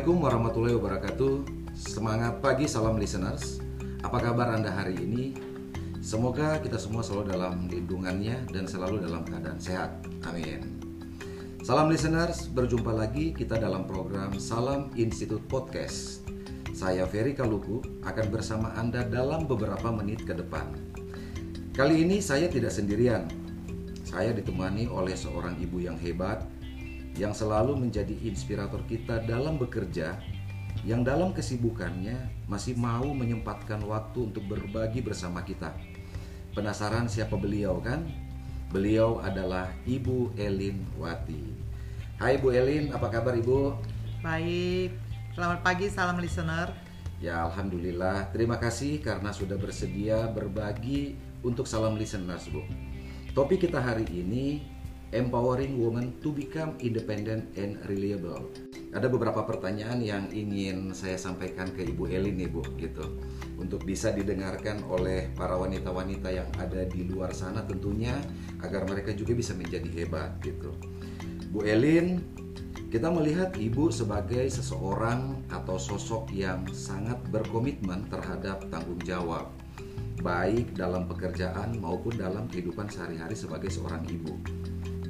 Assalamualaikum warahmatullahi wabarakatuh. Semangat pagi, salam listeners. Apa kabar Anda hari ini? Semoga kita semua selalu dalam lindungannya dan selalu dalam keadaan sehat. Amin. Salam listeners, berjumpa lagi kita dalam program Salam Institute Podcast. Saya Ferry Kaluku akan bersama Anda dalam beberapa menit ke depan. Kali ini saya tidak sendirian. Saya ditemani oleh seorang ibu yang hebat yang selalu menjadi inspirator kita dalam bekerja, yang dalam kesibukannya masih mau menyempatkan waktu untuk berbagi bersama kita. Penasaran siapa beliau kan? Beliau adalah Ibu Elin Wati. Hai Bu Elin, apa kabar Ibu? Baik, selamat pagi, salam listener. Ya Alhamdulillah, terima kasih karena sudah bersedia berbagi untuk salam listeners Bu. Topik kita hari ini empowering women to become independent and reliable. Ada beberapa pertanyaan yang ingin saya sampaikan ke Ibu Elin nih Bu, gitu. Untuk bisa didengarkan oleh para wanita-wanita yang ada di luar sana tentunya agar mereka juga bisa menjadi hebat gitu. Bu Elin, kita melihat Ibu sebagai seseorang atau sosok yang sangat berkomitmen terhadap tanggung jawab baik dalam pekerjaan maupun dalam kehidupan sehari-hari sebagai seorang ibu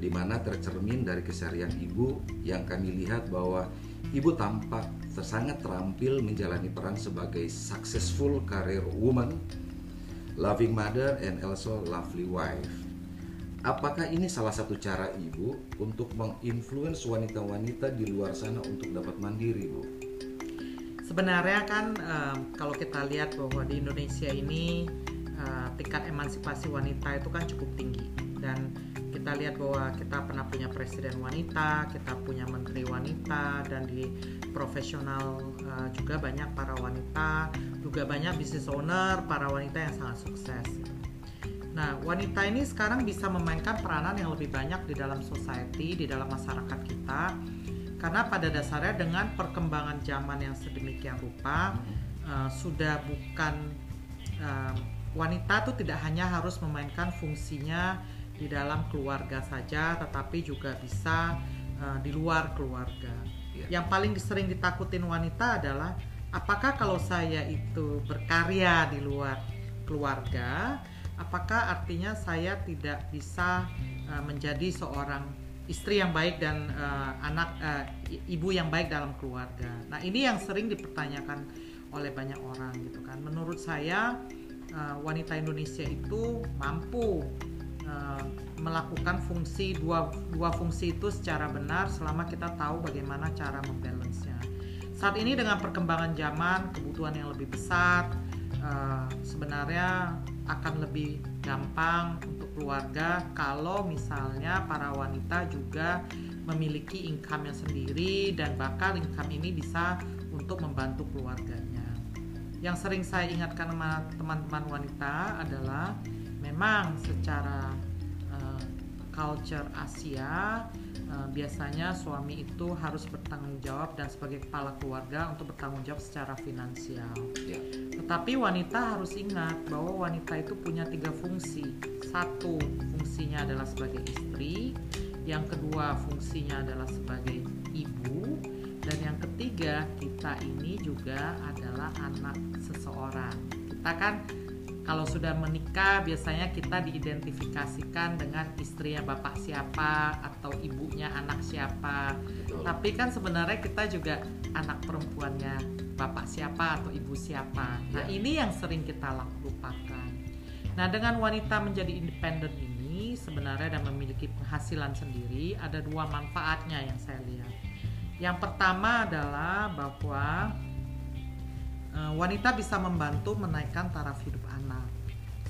di mana tercermin dari keseharian ibu yang kami lihat bahwa ibu tampak sangat terampil menjalani peran sebagai successful career woman, loving mother, and also lovely wife. Apakah ini salah satu cara ibu untuk menginfluence wanita-wanita di luar sana untuk dapat mandiri, bu? Sebenarnya kan um, kalau kita lihat bahwa di Indonesia ini uh, tingkat emansipasi wanita itu kan cukup tinggi dan kita lihat bahwa kita pernah punya presiden wanita, kita punya menteri wanita, dan di profesional uh, juga banyak para wanita, juga banyak business owner, para wanita yang sangat sukses. Nah, wanita ini sekarang bisa memainkan peranan yang lebih banyak di dalam society, di dalam masyarakat kita, karena pada dasarnya dengan perkembangan zaman yang sedemikian rupa, uh, sudah bukan uh, wanita itu tidak hanya harus memainkan fungsinya di dalam keluarga saja, tetapi juga bisa uh, di luar keluarga. Yeah. Yang paling sering ditakutin wanita adalah apakah kalau saya itu berkarya di luar keluarga, apakah artinya saya tidak bisa uh, menjadi seorang istri yang baik dan uh, anak uh, ibu yang baik dalam keluarga. Nah ini yang sering dipertanyakan oleh banyak orang gitu kan. Menurut saya uh, wanita Indonesia itu mampu melakukan fungsi dua dua fungsi itu secara benar selama kita tahu bagaimana cara membalance-nya. Saat ini dengan perkembangan zaman, kebutuhan yang lebih besar, uh, sebenarnya akan lebih gampang untuk keluarga kalau misalnya para wanita juga memiliki income yang sendiri dan bahkan income ini bisa untuk membantu keluarganya. Yang sering saya ingatkan sama teman-teman wanita adalah memang secara uh, culture Asia uh, biasanya suami itu harus bertanggung jawab dan sebagai kepala keluarga untuk bertanggung jawab secara finansial. Yeah. Tetapi wanita harus ingat bahwa wanita itu punya tiga fungsi. Satu fungsinya adalah sebagai istri, yang kedua fungsinya adalah sebagai ibu, dan yang ketiga kita ini juga adalah anak seseorang. Kita kan kalau sudah menikah biasanya kita diidentifikasikan dengan istrinya bapak siapa atau ibunya anak siapa. Betul. Tapi kan sebenarnya kita juga anak perempuannya bapak siapa atau ibu siapa. Nah, ya. ini yang sering kita lupakan. Nah, dengan wanita menjadi independen ini sebenarnya dan memiliki penghasilan sendiri ada dua manfaatnya yang saya lihat. Yang pertama adalah bahwa wanita bisa membantu menaikkan taraf hidup anak.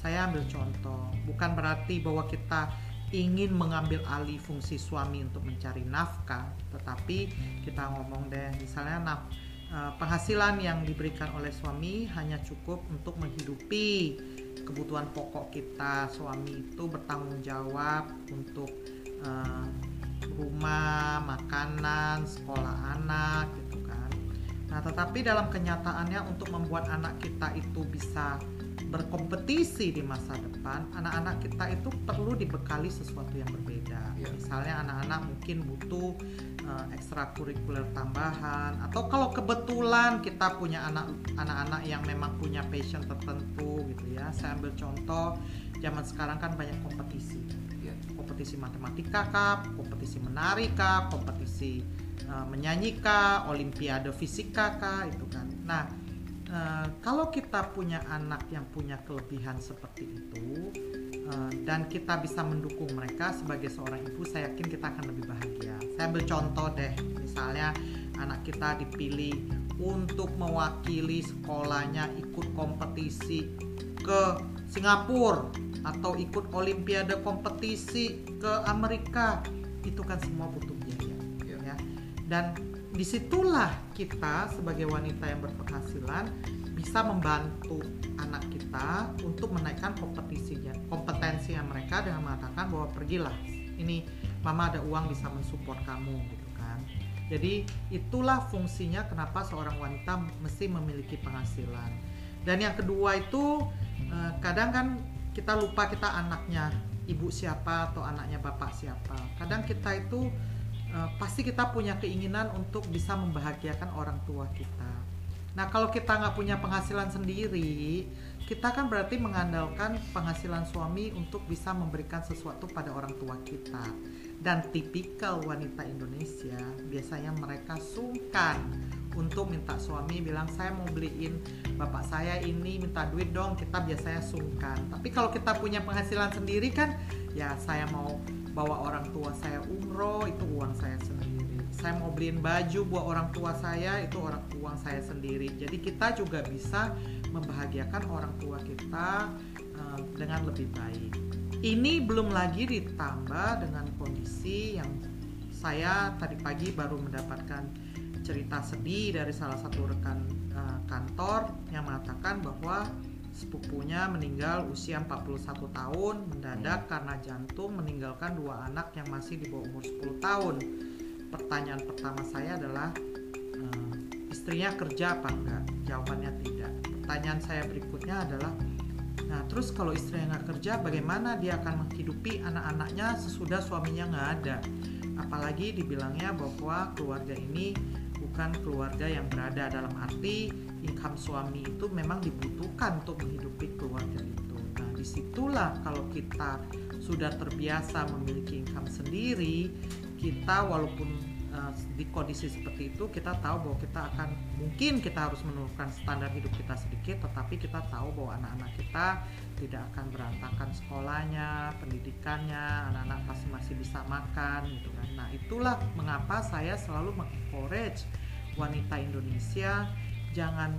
Saya ambil contoh, bukan berarti bahwa kita ingin mengambil alih fungsi suami untuk mencari nafkah, tetapi kita ngomong deh, misalnya naf eh, penghasilan yang diberikan oleh suami hanya cukup untuk menghidupi kebutuhan pokok kita. Suami itu bertanggung jawab untuk uh, rumah, makanan, sekolah anak, Nah, tetapi dalam kenyataannya untuk membuat anak kita itu bisa berkompetisi di masa depan, anak-anak kita itu perlu dibekali sesuatu yang berbeda. Iya. Misalnya anak-anak mungkin butuh uh, ekstrakurikuler tambahan atau kalau kebetulan kita punya anak anak-anak yang memang punya passion tertentu gitu ya. Saya ambil contoh zaman sekarang kan banyak kompetisi. Ya. Kompetisi matematika kah, kompetisi menari kah, kompetisi uh, menyanyi kah, olimpiade fisika kah itu kan. Nah, uh, kalau kita punya anak yang punya kelebihan seperti itu uh, dan kita bisa mendukung mereka sebagai seorang ibu, saya yakin kita akan lebih bahagia. Saya ambil contoh deh, misalnya anak kita dipilih untuk mewakili sekolahnya ikut kompetisi ke Singapura atau ikut olimpiade kompetisi ke Amerika itu kan semua butuh dan di situlah kita sebagai wanita yang berpenghasilan bisa membantu anak kita untuk menaikkan kompetisinya kompetensinya mereka dengan mengatakan bahwa pergilah ini mama ada uang bisa mensupport kamu gitu kan. Jadi itulah fungsinya kenapa seorang wanita mesti memiliki penghasilan. Dan yang kedua itu eh, kadang kan kita lupa kita anaknya ibu siapa atau anaknya bapak siapa. Kadang kita itu eh, pasti kita punya keinginan untuk bisa membahagiakan orang tua kita. Nah kalau kita nggak punya penghasilan sendiri kita kan berarti mengandalkan penghasilan suami untuk bisa memberikan sesuatu pada orang tua kita. Dan tipikal wanita Indonesia biasanya mereka sungkan untuk minta suami bilang saya mau beliin bapak saya ini minta duit dong kita biasanya sungkan. Tapi kalau kita punya penghasilan sendiri kan ya saya mau bawa orang tua saya umroh itu uang saya sendiri. Saya mau beliin baju buat orang tua saya itu orang uang saya sendiri. Jadi kita juga bisa membahagiakan orang tua kita uh, dengan lebih baik. Ini belum lagi ditambah dengan kondisi yang saya tadi pagi baru mendapatkan cerita sedih dari salah satu rekan uh, kantor yang mengatakan bahwa sepupunya meninggal usia 41 tahun mendadak karena jantung meninggalkan dua anak yang masih di bawah umur 10 tahun. Pertanyaan pertama saya adalah uh, istrinya kerja apa enggak? Jawabannya tidak. Pertanyaan saya berikutnya adalah Nah, terus kalau istrinya nggak kerja, bagaimana dia akan menghidupi anak-anaknya sesudah suaminya nggak ada? Apalagi dibilangnya bahwa keluarga ini bukan keluarga yang berada dalam arti income suami itu memang dibutuhkan untuk menghidupi keluarga itu. Nah, di situlah kalau kita sudah terbiasa memiliki income sendiri, kita walaupun uh, di kondisi seperti itu kita tahu bahwa kita akan mungkin kita harus menurunkan standar hidup kita sedikit, tetapi kita tahu bahwa anak-anak kita tidak akan berantakan sekolahnya, pendidikannya, anak-anak pasti masih bisa makan gitu kan. Nah, itulah mengapa saya selalu mengencourage wanita Indonesia jangan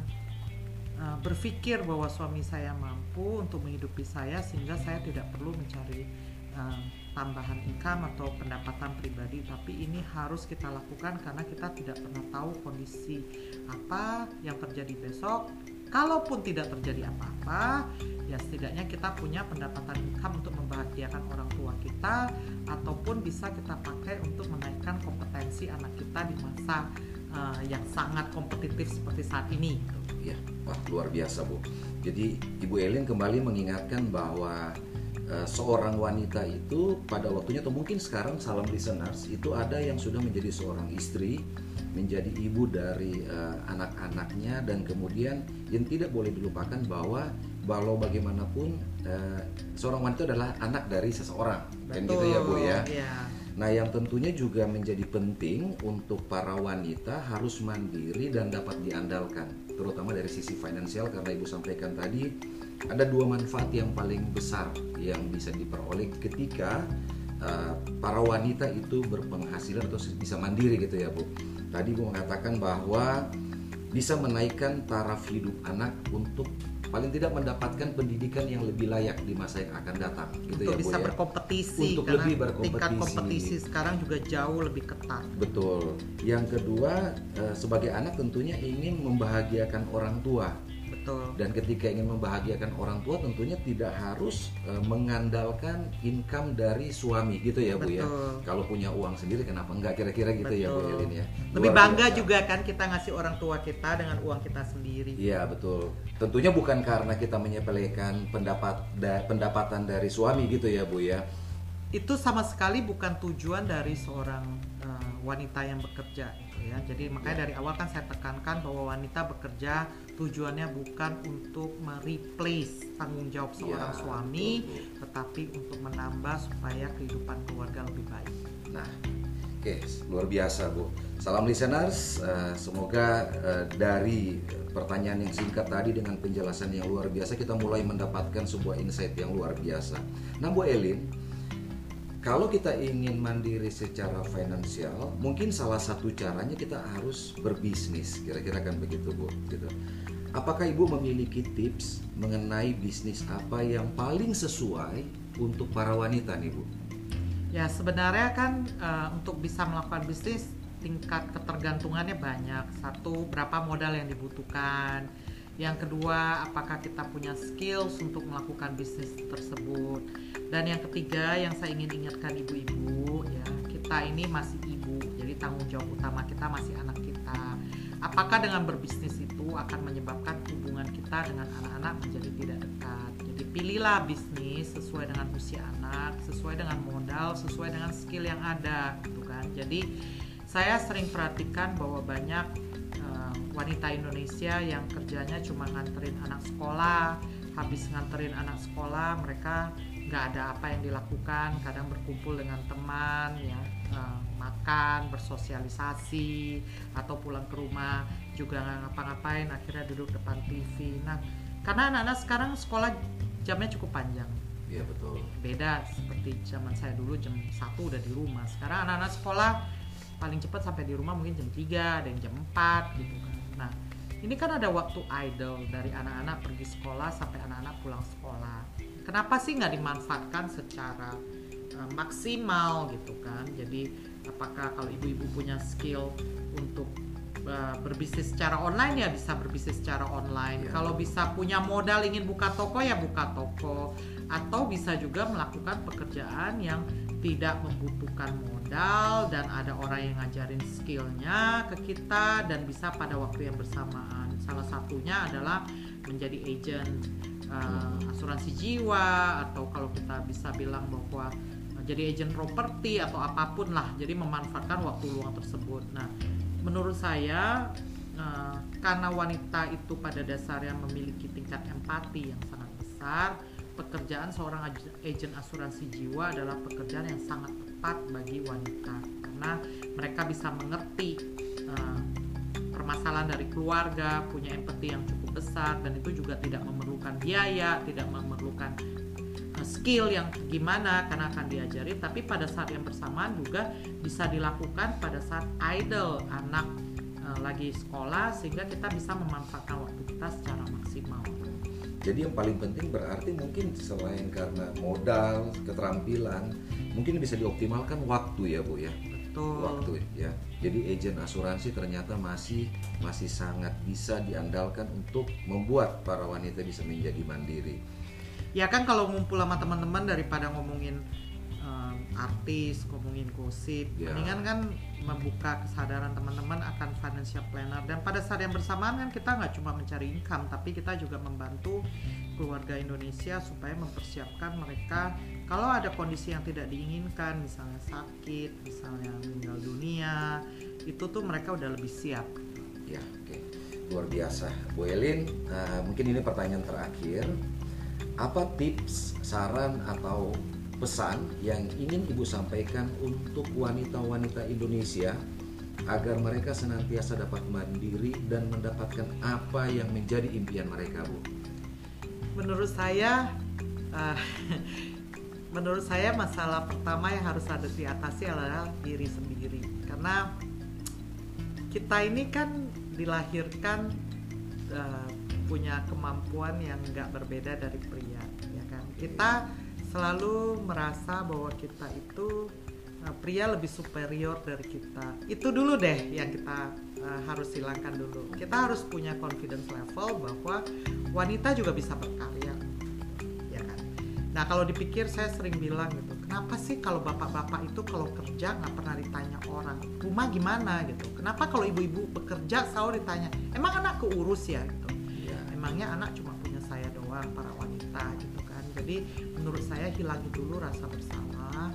berpikir bahwa suami saya mampu untuk menghidupi saya sehingga saya tidak perlu mencari uh, tambahan income atau pendapatan pribadi. Tapi ini harus kita lakukan karena kita tidak pernah tahu kondisi apa yang terjadi besok. Kalaupun tidak terjadi apa-apa ya setidaknya kita punya pendapatan income untuk membahagiakan orang tua kita ataupun bisa kita pakai untuk menaikkan kompetensi anak kita di masa uh, yang sangat kompetitif seperti saat ini Ya, wah luar biasa Bu. Jadi Ibu Elin kembali mengingatkan bahwa eh, seorang wanita itu pada waktunya atau mungkin sekarang salam listeners itu ada yang sudah menjadi seorang istri, menjadi ibu dari eh, anak-anaknya dan kemudian yang tidak boleh dilupakan bahwa walau bagaimanapun seorang wanita adalah anak dari seseorang. Kan gitu ya Bu ya. Iya. Nah, yang tentunya juga menjadi penting untuk para wanita harus mandiri dan dapat diandalkan, terutama dari sisi finansial karena Ibu sampaikan tadi ada dua manfaat yang paling besar yang bisa diperoleh ketika uh, para wanita itu berpenghasilan atau bisa mandiri gitu ya, Bu. Tadi Bu mengatakan bahwa bisa menaikkan taraf hidup anak untuk paling tidak mendapatkan pendidikan yang lebih layak di masa yang akan datang gitu untuk ya Bu bisa ya. berkompetisi Untuk karena lebih tingkat berkompetisi. kompetisi sekarang juga jauh lebih ketat Betul. Yang kedua, eh, sebagai anak tentunya ingin membahagiakan orang tua. Betul dan ketika ingin membahagiakan orang tua tentunya tidak harus uh, mengandalkan income dari suami gitu ya Bu ya. Betul. Kalau punya uang sendiri kenapa enggak kira-kira gitu ya Bu Betul. Elin ya. lebih bangga biasa. juga kan kita ngasih orang tua kita dengan uang kita sendiri Iya betul. Tentunya bukan karena kita menyepelekan pendapat da- pendapatan dari suami gitu ya Bu ya. itu sama sekali bukan tujuan dari seorang uh, wanita yang bekerja gitu ya. Jadi makanya Ya. dari awal kan saya tekankan bahwa wanita bekerja tujuannya bukan untuk mereplace tanggung jawab seorang Ya, suami, betul, tetapi untuk menambah supaya kehidupan keluarga lebih baik. Nah, oke, luar biasa Bu. Salam listeners, eh, semoga eh, dari pertanyaan yang singkat tadi dengan penjelasan yang luar biasa kita mulai mendapatkan sebuah insight yang luar biasa. Nah, Bu Elin, kalau kita ingin mandiri secara finansial, mungkin salah satu caranya kita harus berbisnis, kira-kira kan begitu Bu. Gitu. Apakah Ibu memiliki tips mengenai bisnis apa yang paling sesuai untuk para wanita nih Bu? Ya sebenarnya kan uh, untuk bisa melakukan bisnis tingkat ketergantungannya banyak. Satu berapa modal yang dibutuhkan. Yang kedua apakah kita punya skills untuk melakukan bisnis tersebut. Dan yang ketiga yang saya ingin ingatkan ibu-ibu ya kita ini masih ibu. Jadi tanggung jawab utama kita masih anak kita. Apakah dengan berbisnis itu akan menyebabkan hubungan kita dengan anak-anak menjadi tidak dekat? Jadi pilihlah bisnis sesuai dengan usia anak, sesuai dengan modal, sesuai dengan skill yang ada, gitu kan. Jadi saya sering perhatikan bahwa banyak wanita Indonesia yang kerjanya cuma nganterin anak sekolah, habis nganterin anak sekolah mereka nggak ada apa yang dilakukan, kadang berkumpul dengan teman, ya eh, makan, bersosialisasi, atau pulang ke rumah juga nggak ngapa-ngapain, akhirnya duduk depan TV. Nah, karena anak-anak sekarang sekolah jamnya cukup panjang Iya betul. beda seperti zaman saya dulu jam 1 udah di rumah sekarang anak-anak sekolah paling cepat sampai di rumah mungkin jam 3 ada yang jam 4 gitu kan nah ini kan ada waktu idle dari anak-anak pergi sekolah sampai anak-anak pulang sekolah. Kenapa sih nggak dimanfaatkan secara uh, maksimal gitu kan? Jadi apakah kalau ibu-ibu punya skill untuk uh, berbisnis secara online ya bisa berbisnis secara online. Ya. kalau bisa punya modal ingin buka toko ya buka toko. Atau bisa juga melakukan pekerjaan yang tidak membutuhkan modal dan ada orang yang ngajarin skillnya ke kita dan bisa pada waktu yang bersamaan. Salah satunya adalah menjadi agent uh, asuransi jiwa atau kalau kita bisa bilang bahwa uh, jadi agent properti atau apa pun lah jadi memanfaatkan waktu luang tersebut. Nah menurut saya uh, karena wanita itu pada dasarnya memiliki tingkat empati yang sangat besar pekerjaan seorang aj- agen asuransi jiwa adalah pekerjaan yang sangat tepat bagi wanita karena mereka bisa mengerti uh, permasalahan dari keluarga, punya empati yang cukup besar dan itu juga tidak memerlukan biaya, tidak memerlukan uh, skill yang gimana karena akan diajari tapi pada saat yang bersamaan juga bisa dilakukan pada saat idle anak uh, lagi sekolah sehingga kita bisa memanfaatkan waktu kita secara maksimal. Jadi yang paling penting berarti mungkin selain karena modal, keterampilan, mungkin bisa dioptimalkan waktu ya Bu ya. Betul. Waktu ya. Jadi agen asuransi ternyata masih masih sangat bisa diandalkan untuk membuat para wanita bisa menjadi mandiri. ya kan kalau ngumpul sama teman-teman daripada ngomongin artis ngomongin gosip Ya. mendingan kan membuka kesadaran teman-teman akan financial planner dan pada saat yang bersamaan kan kita nggak cuma mencari income tapi kita juga membantu keluarga Indonesia supaya mempersiapkan mereka kalau ada kondisi yang tidak diinginkan misalnya sakit misalnya meninggal dunia itu tuh mereka udah lebih siap Ya, oke. Luar biasa. Bu Elin, eh, mungkin ini pertanyaan terakhir. Apa tips, saran atau pesan yang ingin Ibu sampaikan untuk wanita-wanita Indonesia agar mereka senantiasa dapat mandiri dan mendapatkan apa yang menjadi impian mereka, Bu? menurut saya eh, menurut saya masalah pertama yang harus ada diatasi adalah diri sendiri karena kita ini kan dilahirkan eh, punya kemampuan yang nggak berbeda dari pria ya kan kita selalu merasa bahwa kita itu uh, pria lebih superior dari kita. Itu dulu deh yang kita uh, harus hilangkan dulu. Kita harus punya confidence level bahwa wanita juga bisa berkarya, ya kan. Nah kalau dipikir saya sering bilang gitu, kenapa sih kalau bapak-bapak itu kalau kerja nggak pernah ditanya orang, rumah gimana gitu. Kenapa kalau ibu-ibu bekerja selalu ditanya, emang anak keurus ya gitu. Iya. Emangnya anak cuma punya saya doang para wanita gitu. Jadi menurut saya hilangi dulu rasa bersalah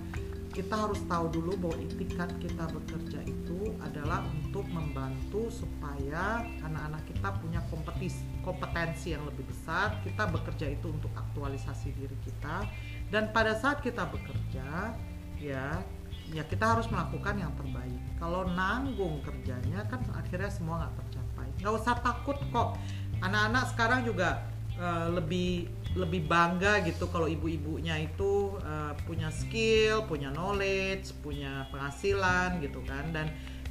kita harus tahu dulu bahwa itikat kita bekerja itu adalah untuk membantu supaya anak-anak kita punya kompetis, kompetensi yang lebih besar. Kita bekerja itu untuk aktualisasi diri kita dan pada saat kita bekerja ya ya kita harus melakukan yang terbaik. Kalau nanggung kerjanya kan akhirnya semua nggak tercapai. Nggak usah takut kok. Anak-anak sekarang juga uh, lebih lebih bangga gitu kalau ibu-ibunya itu uh, punya skill, punya knowledge, punya penghasilan gitu kan dan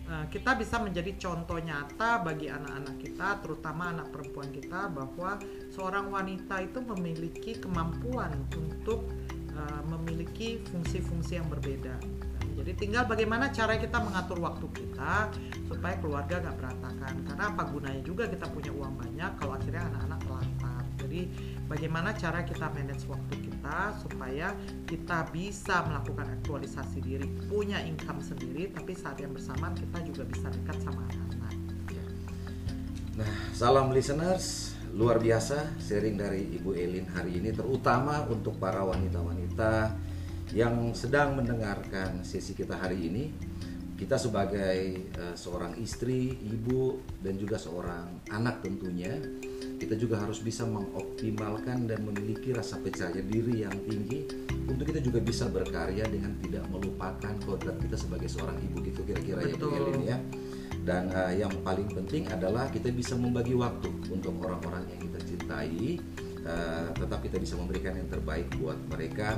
uh, kita bisa menjadi contoh nyata bagi anak-anak kita terutama anak perempuan kita bahwa seorang wanita itu memiliki kemampuan untuk uh, memiliki fungsi-fungsi yang berbeda. Jadi tinggal bagaimana cara kita mengatur waktu kita supaya keluarga gak berantakan. Karena apa gunanya juga kita punya uang banyak kalau akhirnya anak-anak. Jadi bagaimana cara kita manage waktu kita supaya kita bisa melakukan aktualisasi diri, punya income sendiri, tapi saat yang bersamaan kita juga bisa dekat sama anak-anak. Nah, salam listeners, luar biasa sharing dari Ibu Elin hari ini, terutama untuk para wanita-wanita yang sedang mendengarkan sesi kita hari ini. Kita sebagai uh, seorang istri, ibu, dan juga seorang anak tentunya kita juga harus bisa mengoptimalkan dan memiliki rasa percaya diri yang tinggi untuk kita juga bisa berkarya dengan tidak melupakan kodrat kita sebagai seorang ibu gitu kira-kira ya Bu Elin ya. Dan uh, yang paling penting adalah kita bisa membagi waktu untuk orang-orang yang kita cintai uh, tetap kita bisa memberikan yang terbaik buat mereka.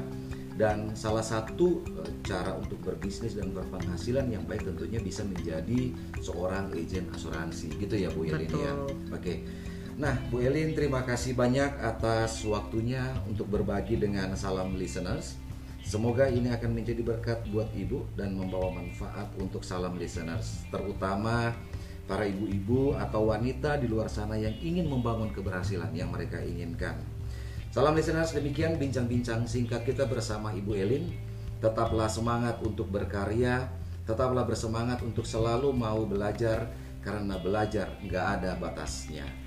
Dan salah satu uh, cara untuk berbisnis dan berpenghasilan yang baik tentunya bisa menjadi seorang agen asuransi gitu ya Bu Elin ya. Oke. okay. Nah, Bu Elin, terima kasih banyak atas waktunya untuk berbagi dengan salam listeners. Semoga ini akan menjadi berkat buat Ibu dan membawa manfaat untuk salam listeners, terutama para ibu-ibu atau wanita di luar sana yang ingin membangun keberhasilan yang mereka inginkan. Salam listeners, demikian bincang-bincang singkat kita bersama Ibu Elin. Tetaplah semangat untuk berkarya, tetaplah bersemangat untuk selalu mau belajar, karena belajar nggak ada batasnya.